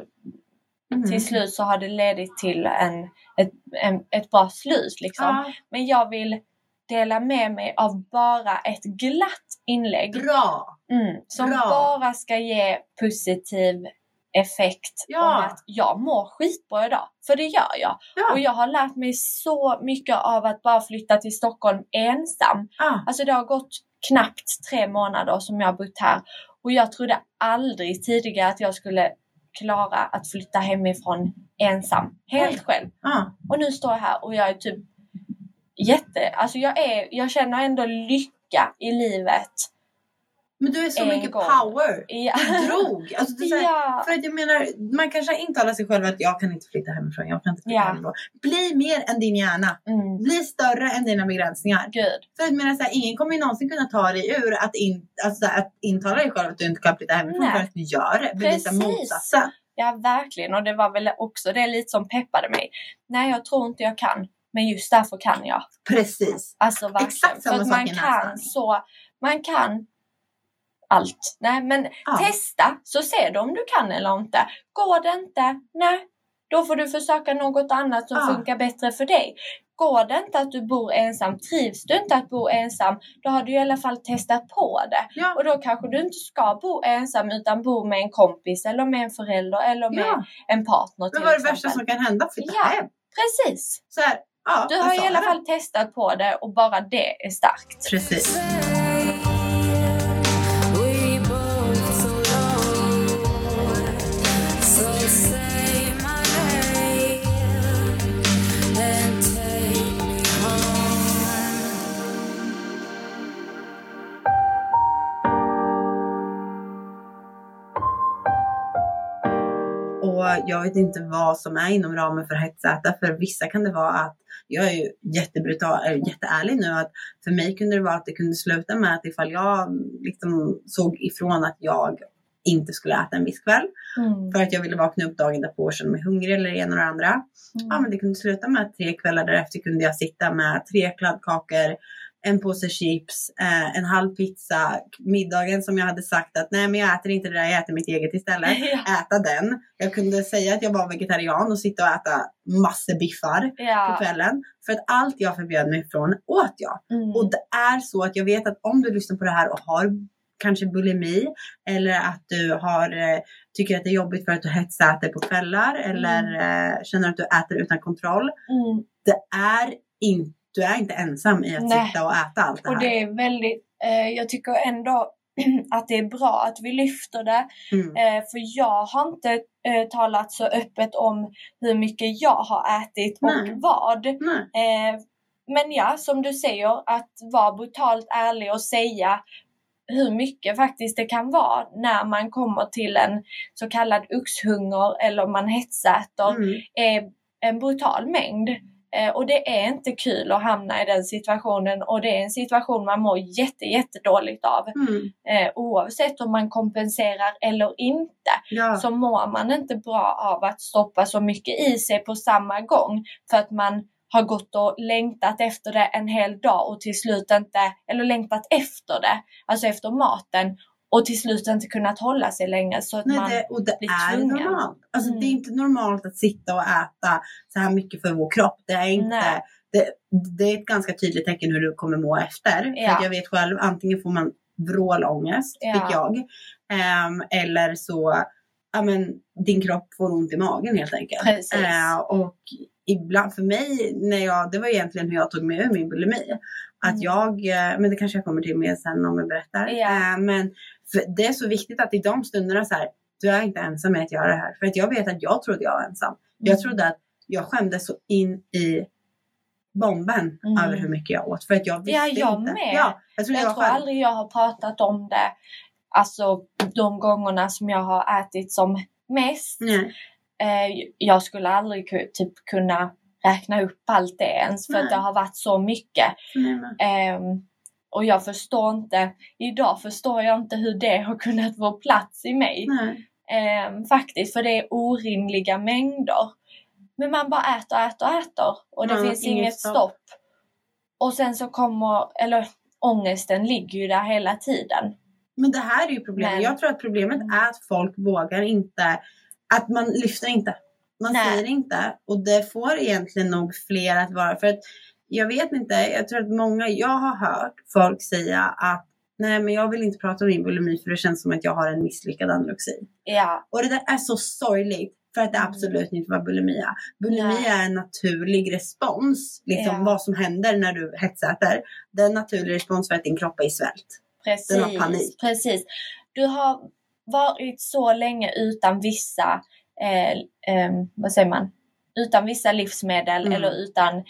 Mm. till slut så har det ledit till en, ett, en, ett bra slut liksom. Ja. Men jag vill dela med mig av bara ett glatt inlägg. Bra! Mm, som Bra. bara ska ge positiv effekt Ja. om att jag mår skitbra idag. För det gör jag. Ja. Och jag har lärt mig så mycket av att bara flytta till Stockholm ensam. Ja. Alltså det har gått knappt tre månader som jag har bott här. Och jag trodde aldrig tidigare att jag skulle klara att flytta hemifrån ensam. Helt själv. Och nu står jag här och jag är typ jätte, alltså jag är, jag känner ändå lycka i livet. Men du är så mycket gång. power. Ja. Du drog. Alltså, så här, ja. För att jag menar, man kanske intalar sig själv att jag kan inte flytta hemifrån, jag kan inte flytta Ja. hemifrån. Bli mer än din hjärna. Mm. Bli större än dina begränsningar. Gud. För jag menar, så här, ingen kommer ju någonsin kunna ta dig ur att, in, alltså, här, att intala dig själv att du inte kan flytta hemifrån Nej. för att du gör det. Bevisa motsatsen. Ja, verkligen. Och det var väl också det lite som peppade mig. Nej, jag tror inte jag kan. Men just därför kan jag. Precis. Alltså verkligen. Exakt samma För att man kan så, man kan allt. Nej, men Ja. testa så ser du om du kan eller inte. Går det inte, nej, då får du försöka något annat som Ja. funkar bättre för dig. Går det inte att du bor ensam, trivs du inte att bo ensam, då har du i alla fall testat på det. Ja. Och då kanske du inte ska bo ensam utan bo med en kompis eller med en förälder eller med Ja. en partner Men vad är det värsta som kan hända? Flytta Ja. hem. Precis. Så här, Du har i alla fall testat på det och bara det är starkt. Precis. Jag vet inte vad som är inom ramen för hetsäta. För vissa kan det vara att, jag är ju jättebrutal, eller jätteärlig nu, att för mig kunde det vara att det kunde sluta med att ifall jag liksom såg ifrån att jag inte skulle äta en viss kväll Mm. för att jag ville vakna upp dagen därpå och känna mig hungrig eller det ena och det andra. Ja, men det kunde sluta med att tre kvällar därefter kunde jag sitta med tre kladdkakor, en påse chips, eh, en halv pizza, middagen som jag hade sagt att nej men jag äter inte det där, jag äter mitt eget istället. Ja. Äta den. Jag kunde säga att jag var vegetarian och sitta och äta massor biffar på Ja. kvällen. För att allt jag förbjöd mig ifrån åt jag. Mm. Och det är så att jag vet att om du lyssnar på det här och har kanske bulimi eller att du har, eh, tycker att det är jobbigt för att du hetsäter på kvällar eller eh, känner att du äter utan kontroll. Mm. Det är in, du är inte ensam i att Nej. sitta och äta allt det här. Och det är väldigt, eh, jag tycker ändå att det är bra att vi lyfter det. mm. Eh, för jag har inte eh, talat så öppet om hur mycket jag har ätit och Nej. vad. Nej. Eh, men ja, som du säger, att vara brutalt ärlig och säga hur mycket faktiskt det kan vara när man kommer till en så kallad oxhunger eller man hetsäter Mm. är en brutal mängd. Eh, och det är inte kul att hamna i den situationen och det är en situation man mår jätte, jättedåligt av. Mm. Eh, oavsett om man kompenserar eller inte Ja. så mår man inte bra av att stoppa så mycket i sig på samma gång för att man har gått och längtat efter det en hel dag och till slut inte, eller längtat efter det, alltså efter maten och till slut inte kunnat hålla sig längre så att Nej, man det, och det blir är tvungen. normalt. Alltså, Mm. Det är inte normalt att sitta och äta så här mycket för vår kropp. Det är inte, det, det är ett ganska tydligt tecken hur du kommer må efter. För Ja. att jag vet själv, antingen får man vrålångest, Ja. fick jag. Ehm, eller så, ja men din kropp får ont i magen helt enkelt. Precis. Eh, och ibland för mig, när jag, det var egentligen hur jag tog mig ur min bulimi. Att Mm. jag, eh, men det kanske jag kommer till mer sen om jag berättar. Eh, men det är så viktigt att i de stunderna så här, du är inte ensam med att göra det här. För att jag vet att jag trodde jag var ensam. Jag Mm. trodde att jag skämdes så in i bomben Mm. över hur mycket jag åt. För att jag visste Ja, jag inte. med. Ja, jag trodde jag, Jag tror själv. aldrig jag har pratat om det, alltså de gångerna som jag har ätit som mest. Nej. Eh, jag skulle aldrig typ kunna räkna upp allt det ens för Nej. att det har varit så mycket. Ehm, och jag förstår inte, idag förstår jag inte hur det har kunnat få plats i mig. Ehm, faktiskt, för det är orimliga mängder. Men man bara äter, äter, äter och det har finns inget stopp. stopp. Och sen så kommer, eller ångesten ligger ju där hela tiden. Men det här är ju problemet. Men- Jag tror att problemet Mm. är att folk vågar inte, att man lyfter inte. Man Nej. säger inte. Och det får egentligen nog fler att vara. För att jag vet inte, jag tror att många, jag har hört folk säga att nej men jag vill inte prata om min bulimi för det känns som att jag har en misslyckad anorexi. Ja, Och det där är så sorgligt. För att det Mm. absolut inte var bulimi är. Bulimi Nej. är en naturlig respons. Liksom Ja. vad som händer när du hetsäter. Det är en naturlig respons för att din kropp är i svält. precis. Den har panik. Precis. Du har varit så länge utan vissa, vad säger man, utan vissa livsmedel Mm. eller utan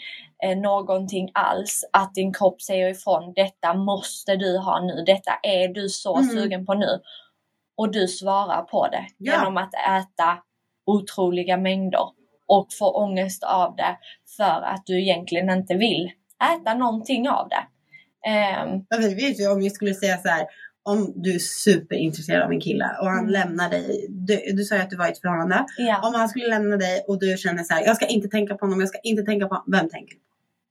eh, någonting alls. Att din kropp säger ifrån, detta måste du ha nu, detta är du så Mm. sugen på nu. Och du svarar på det Ja. genom att äta otroliga mängder och få ångest av det för att du egentligen inte vill äta någonting av det. Ehm, Ja, vi vet ju om vi skulle säga så här. Om du är superintresserad av en kille och han Mm. lämnar dig. Du, du sa ju att du var i ett förhållande. ja. Om han skulle lämna dig och du känner så här. Jag ska inte tänka på honom. Jag ska inte tänka på honom. Vem tänker du på?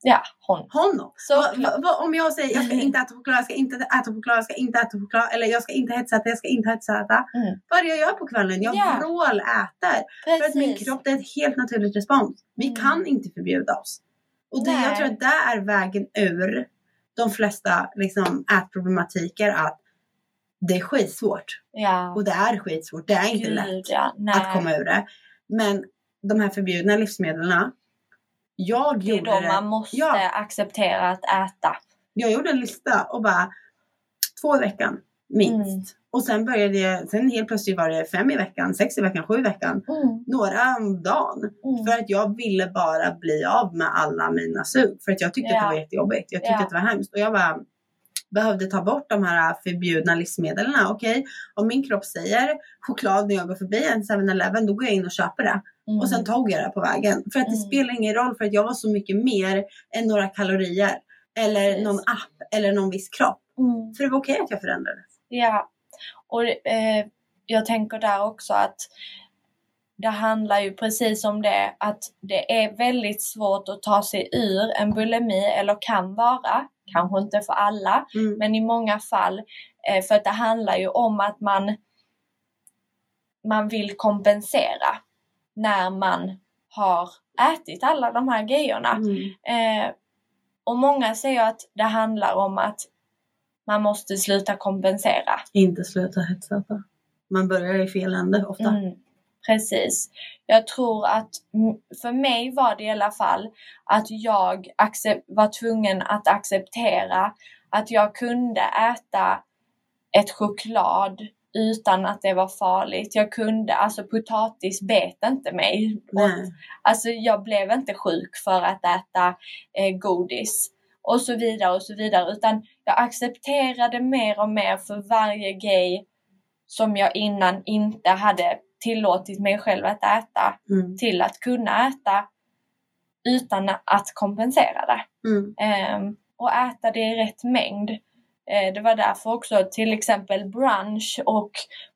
Ja, hon. Honom. Så Va- va- va- om jag säger jag ska inte äta choklad, jag ska inte äta choklad, jag ska inte äta choklad eller jag ska inte hetsäta, jag ska inte hetsäta. Mm. Vad jag gör på kvällen? Jag Ja. vråläter. För att min kropp det är ett helt naturligt respons. Vi Mm. kan inte förbjuda oss. Och det, jag tror att det är vägen ur de flesta liksom, ätproblematiker att det är skitsvårt. Ja. Och det är skitsvårt. Det är inte lätt Gud, ja. Nej. att komma ur det. Men de här förbjudna livsmedlen. Jag Det är gjorde det. man måste Ja. acceptera att äta. Jag gjorde en lista och bara två i veckan minst. Mm. Och sen började jag, sen helt plötsligt var det fem i veckan, sex i veckan, sju i veckan. Mm. Några om dagen. Mm. För att jag ville bara bli av med alla mina sug. För att jag tyckte att det Ja. var jättejobbigt. Jag tyckte Ja. att det var hemskt. Och jag bara behövde ta bort de här förbjudna livsmedlen. Okej, om min kropp säger choklad när jag går förbi en 7-Eleven, då går jag in och köper det. Mm. Och sen tog jag det på vägen. För att det Mm. spelar ingen roll för att jag var så mycket mer än några kalorier. Eller Precis. någon app eller någon viss kropp. Mm. För det var okej att jag förändrades. Ja, och eh, jag tänker där också att det handlar ju precis om det att det är väldigt svårt att ta sig ur en bulimi eller kan vara, kanske inte för alla, Mm. men i många fall eh, för att det handlar ju om att man man vill kompensera när man har ätit alla de här grejerna. Mm. Eh, och många säger att det handlar om att man måste sluta kompensera. Inte sluta hetsäta. Man börjar i fel ände ofta. Mm, precis. Jag tror att för mig var det i alla fall att jag var tvungen att acceptera att jag kunde äta ett choklad utan att det var farligt. Jag kunde, alltså potatis bet inte mig. Nej. Alltså jag blev inte sjuk för att äta eh, godis och så vidare och så vidare utan jag accepterade mer och mer för varje grej som jag innan inte hade tillåtit mig själv att äta Mm. till att kunna äta utan att kompensera det. Mm. Ehm, och äta det i rätt mängd. Eh, det var därför också till exempel brunch och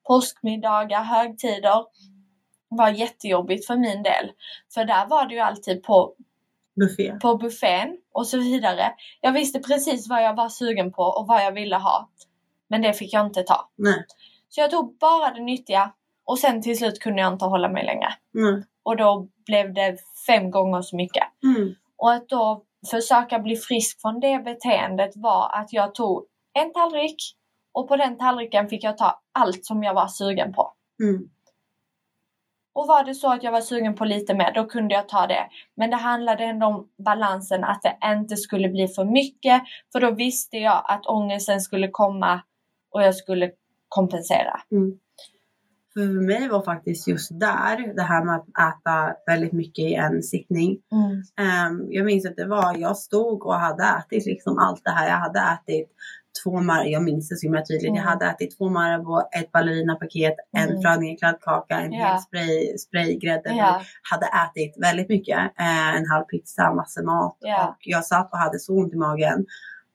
påskmiddagar, högtider var jättejobbigt för min del. För där var det ju alltid på, Buffé. på buffén och så vidare. Jag visste precis vad jag var sugen på och vad jag ville ha. Men det fick jag inte ta. Nej. Så jag tog bara det nyttiga och sen till slut kunde jag inte hålla mig längre. Mm. Och då blev det fem gånger så mycket. Mm. Och att då försöka bli frisk från det beteendet var att jag tog en tallrik och på den tallriken fick jag ta allt som jag var sugen på. Mm. Och var det så att jag var sugen på lite mer, då kunde jag ta det. Men det handlade ändå om balansen, att det inte skulle bli för mycket. För då visste jag att ångesten skulle komma och jag skulle kompensera. Mm. För mig var faktiskt just där, det här med att äta väldigt mycket i en sittning. Mm. Ehm, jag minns att det var, jag stod och hade ätit liksom allt det här. Jag hade ätit två mar jag minns det så himla tydligt. Mm. Jag hade ätit två Marabou, ett ballerinapaket, en Mm. frödingekladdkaka, en Ja. hel spray, spraygrädde. Ja, Hade ätit väldigt mycket. Eh, en halv pizza, massor mat. Ja. Och jag satt och hade så ont i magen.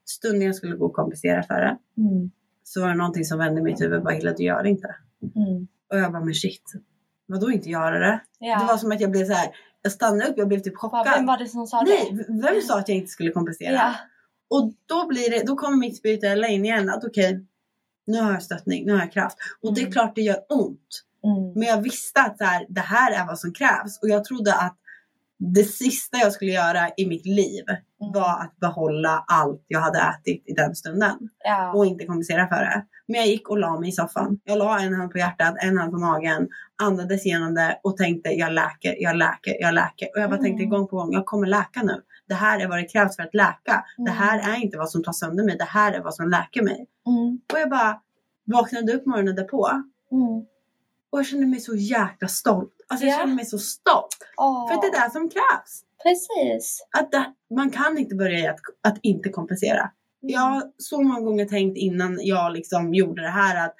Stunden jag skulle gå och kompensera för det. mm. Så var det någonting som vände mitt huvud. Bara, Hilla du gör det inte. Mm. Och jag bara, men shit. Vadå inte göra det? Ja. Det var som att jag blev så här. Jag stannade upp, jag blev typ chockad. Vem var det som sa Nej, det? vem sa att jag inte skulle kompensera? Ja. Och då blir det, då kommer mitt spirituella in igen att okej, nu har jag stöttning, nu har jag kraft. Och det är Mm. klart det gör ont. Mm. Men jag visste att så här, det här är vad som krävs. Och jag trodde att det sista jag skulle göra i mitt liv Mm. var att behålla allt jag hade ätit i den stunden. Ja. Och inte kompensera för det. Men jag gick och la mig i soffan. Jag la en hand på hjärtat, en hand på magen. Andades igenom det och tänkte jag läker, jag läker, jag läker. Och jag bara Mm. tänkte gång på gång, jag kommer läka nu. Det här är vad det krävs för att läka. Det Mm. här är inte vad som tar sönder mig. Det här är vad som läker mig. Mm. Och jag bara vaknade upp morgonen därpå. Mm. Och jag kände mig så jäkla stolt. Alltså jag Ja. kände mig så stolt. Åh, För att det är det som krävs. Precis. Att det, man kan inte börja i att, att inte kompensera. Jag har så många gånger tänkt innan jag liksom gjorde det här att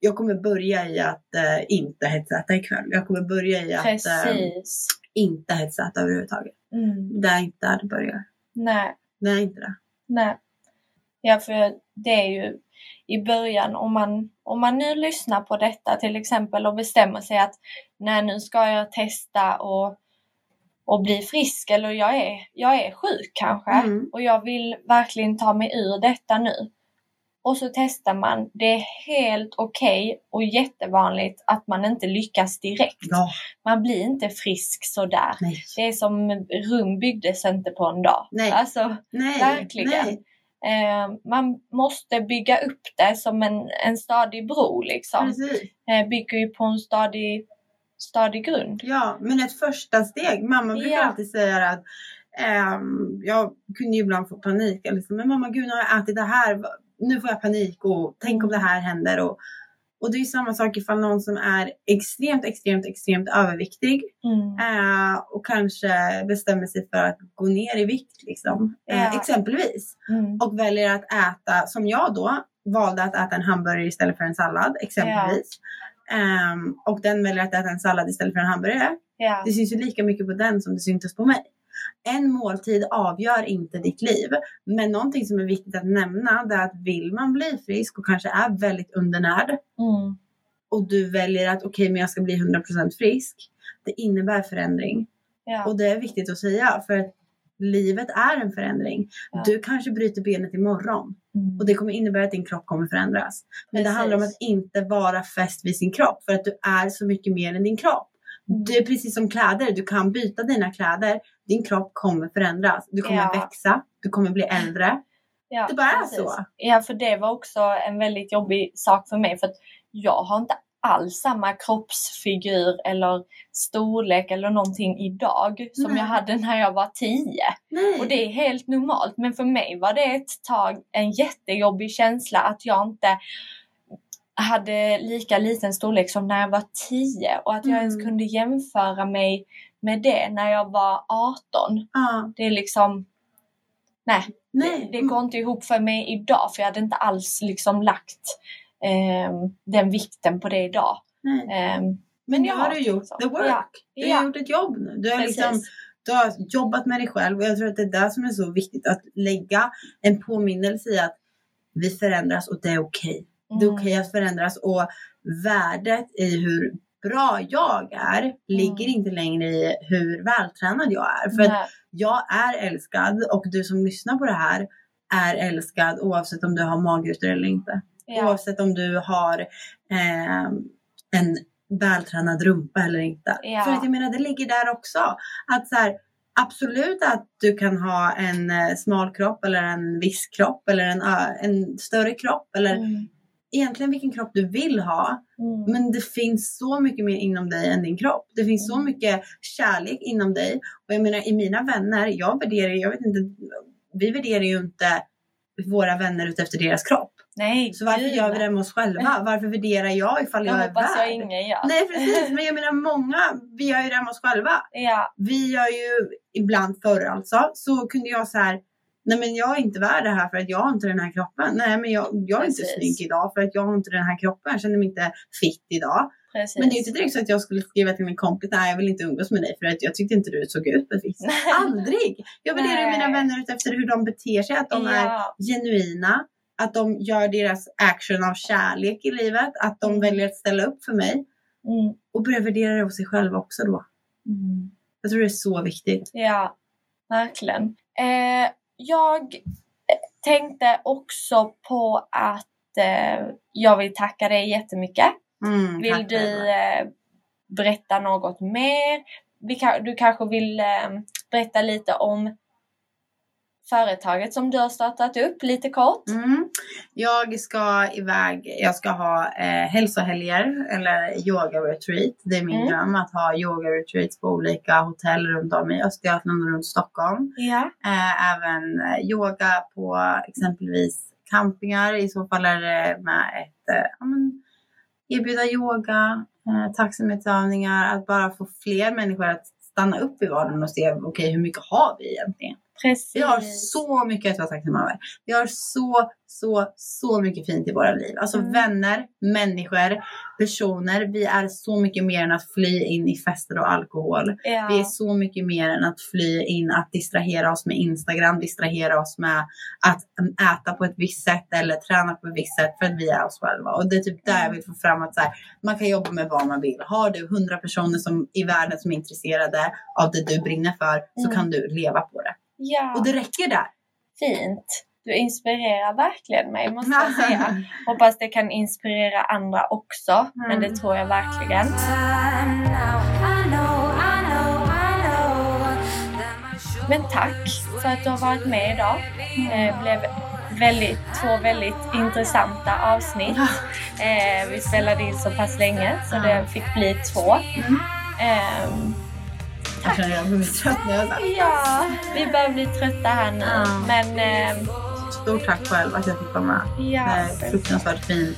jag kommer börja i att eh, inte hetsäta ikväll. Jag kommer börja i att eh, Precis. inte hetsäta överhuvudtaget. Mm. Det är inte där det börjar. Nej. Det är inte det. Nej. Ja, för det är ju i början om man, om man nu lyssnar på detta till exempel och bestämmer sig att nej, nu ska jag testa och, och bli frisk eller jag är, jag är sjuk kanske Mm. och jag vill verkligen ta mig ur detta nu. Och så testar man. Det är helt okej och jättevanligt att man inte lyckas direkt. Ja, Man blir inte frisk sådär. nej. Det är som Rum byggdes inte på en dag. Nej. Alltså, Nej, Verkligen. nej. Eh, man måste bygga upp det som en, en stadig bro liksom. Eh, bygger ju på en stadig, stadig grund. Ja, men ett första steg. Mamma brukar Ja. alltid säga att ehm, jag kunde ju ibland få panik. Så, men mamma, gud nu har jag ätit det här. Nu får jag panik och tänk om det här händer. Och, och det är samma sak ifall någon som är extremt, extremt, extremt överviktig Mm. eh, och kanske bestämmer sig för att gå ner i vikt liksom. Eh, Ja. exempelvis. Mm. Och väljer att äta, som jag då, valde att äta en hamburgare istället för en sallad exempelvis. Ehm, och den väljer att äta en sallad istället för en hamburgare. Ja. Det syns ju lika mycket på den som det syntes på mig. En måltid avgör inte ditt liv. Men någonting som är viktigt att nämna det är att vill man bli frisk och kanske är väldigt undernärd Mm. och du väljer att okej men jag ska bli 100% frisk. Det innebär förändring. Ja. Och det är viktigt att säga för att livet är en förändring. Ja. Du kanske bryter benet imorgon Mm. och det kommer innebära att din kropp kommer förändras. Men det Precis. handlar om att inte vara fäst vid sin kropp för att du är så mycket mer än din kropp. Mm. Det är precis som kläder, du kan byta dina kläder. Din kropp kommer förändras. Du kommer Ja. växa, du kommer bli äldre. Ja, Det bara är precis. så. Ja, för det var också en väldigt jobbig sak för mig. För jag har inte alls samma kroppsfigur eller storlek eller någonting idag som Nej. jag hade när jag var tio. Nej. Och det är helt normalt. Men för mig var det ett tag en jättejobbig känsla att jag inte hade lika liten storlek som när jag var 10 och att jag ens Mm. kunde jämföra mig med det när jag var 18. Ja, Det är liksom, nej, nej. det, det går inte ihop för mig idag för jag hade inte alls liksom lagt ehm, den vikten på det idag. Ehm, Men nu har du gjort så. the work. Ja. Du har Ja. gjort ett jobb nu. Du har, liksom, du har jobbat med dig själv och jag tror att det är det som är så viktigt att lägga en påminnelse i att vi förändras och det är okej. Det är Mm. okej att förändras och värdet i hur bra jag är ligger Mm. inte längre i hur vältränad jag är. För att Nej. jag är älskad och du som lyssnar på det här är älskad oavsett om du har magrutor eller inte. Ja. Oavsett om du har eh, en vältränad rumpa eller inte. Ja. För att jag menar det ligger där också. Att så här, absolut att du kan ha en eh, smal kropp eller en viss kropp eller en, en större kropp eller Mm. Egentligen vilken kropp du vill ha. Mm. Men det finns så mycket mer inom dig än din kropp. Det finns så Mm. mycket kärlek inom dig. Och jag menar i mina vänner, jag värderar, jag vet inte, vi värderar ju inte våra vänner utefter deras kropp. Nej, Så varför gör vi det med oss själva? Varför värderar jag ifall Det jag är hoppas jag värd? ingen gör. Nej precis, men jag menar många, vi gör ju det med oss själva. Ja, Vi gör ju ibland förr alltså, så kunde jag så här, nej men jag är inte värd det här för att jag har inte den här kroppen. Nej men jag, jag är inte Precis. snygg idag för att jag har inte den här kroppen. Jag känner mig inte fit idag. precis. Men det är inte direkt så att jag skulle skriva till min kompis, nej jag vill inte umgås med dig för att jag tyckte inte du såg ut precis. Aldrig! Jag värderar mina vänner efter hur de beter sig, att de är ja, genuina, att de gör deras action av kärlek i livet, att de Mm. väljer att ställa upp för mig mm, och börja värdera det hos sig själva också då. mm. Jag tror det är så viktigt. ja, verkligen. Eh, jag tänkte också på att eh, jag vill tacka dig jättemycket. Mm, Vill du eh, berätta något mer? Kan, du kanske vill eh, berätta lite om företaget som du har startat upp lite kort? Mm. Jag ska iväg, jag ska ha eh, hälsohelger eller yoga retreat. Det är min Mm. dröm att ha yoga retreats på olika hotell runt om i Östergötland och runt Stockholm. Ja. Eh, även eh, yoga på exempelvis campingar. I så fall är det med ett eh, ja, men, erbjuda yoga, eh, tacksamhetsövningar, att bara få fler människor att stanna upp i vardagen och se okej hur mycket har vi egentligen? Precis. Vi har så mycket att vara tacksamma över. Vi har så, så, så mycket fint i våra liv. Alltså Mm. vänner, människor, personer. Vi är så mycket mer än att fly in i fester och alkohol. ja. Vi är så mycket mer än att fly in, att distrahera oss med Instagram, distrahera oss med att mm, äta på ett visst sätt eller träna på ett visst sätt för att vi är oss själva. Och det är typ där jag vill få fram att så här, man kan jobba med vad man vill. Har du hundra personer som, i världen som är intresserade av det du brinner för så Mm. kan du leva på det. Ja. Och det räcker där. Fint. Du inspirerar verkligen mig måste jag säga. Hoppas det kan inspirera andra också. Men det tror jag verkligen. Men tack för att du har varit med idag. Eh, blev väldigt, två väldigt intressanta avsnitt. Eh, vi spelade in så pass länge så det fick bli två. Jag känner jag blir trött säger ja, vi börjar bli trötta här nu. Ja. Men ehm, Stort tack själv att jag fick med. ja, Det är fruktansvärt fin,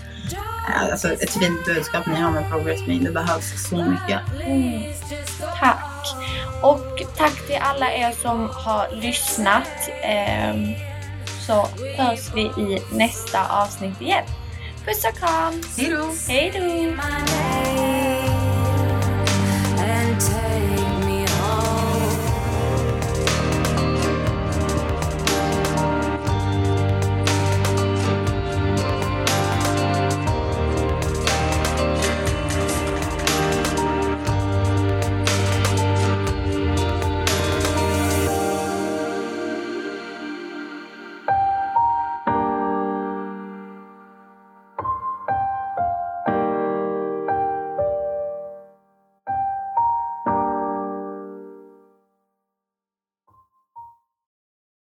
alltså ett fint budskap ni har med Progress Me. Det behövs så mycket. Mm, tack. Och tack till alla er som har lyssnat. Ehm, så hörs vi i nästa avsnitt igen. Puss och kram! Hej då! Hej då!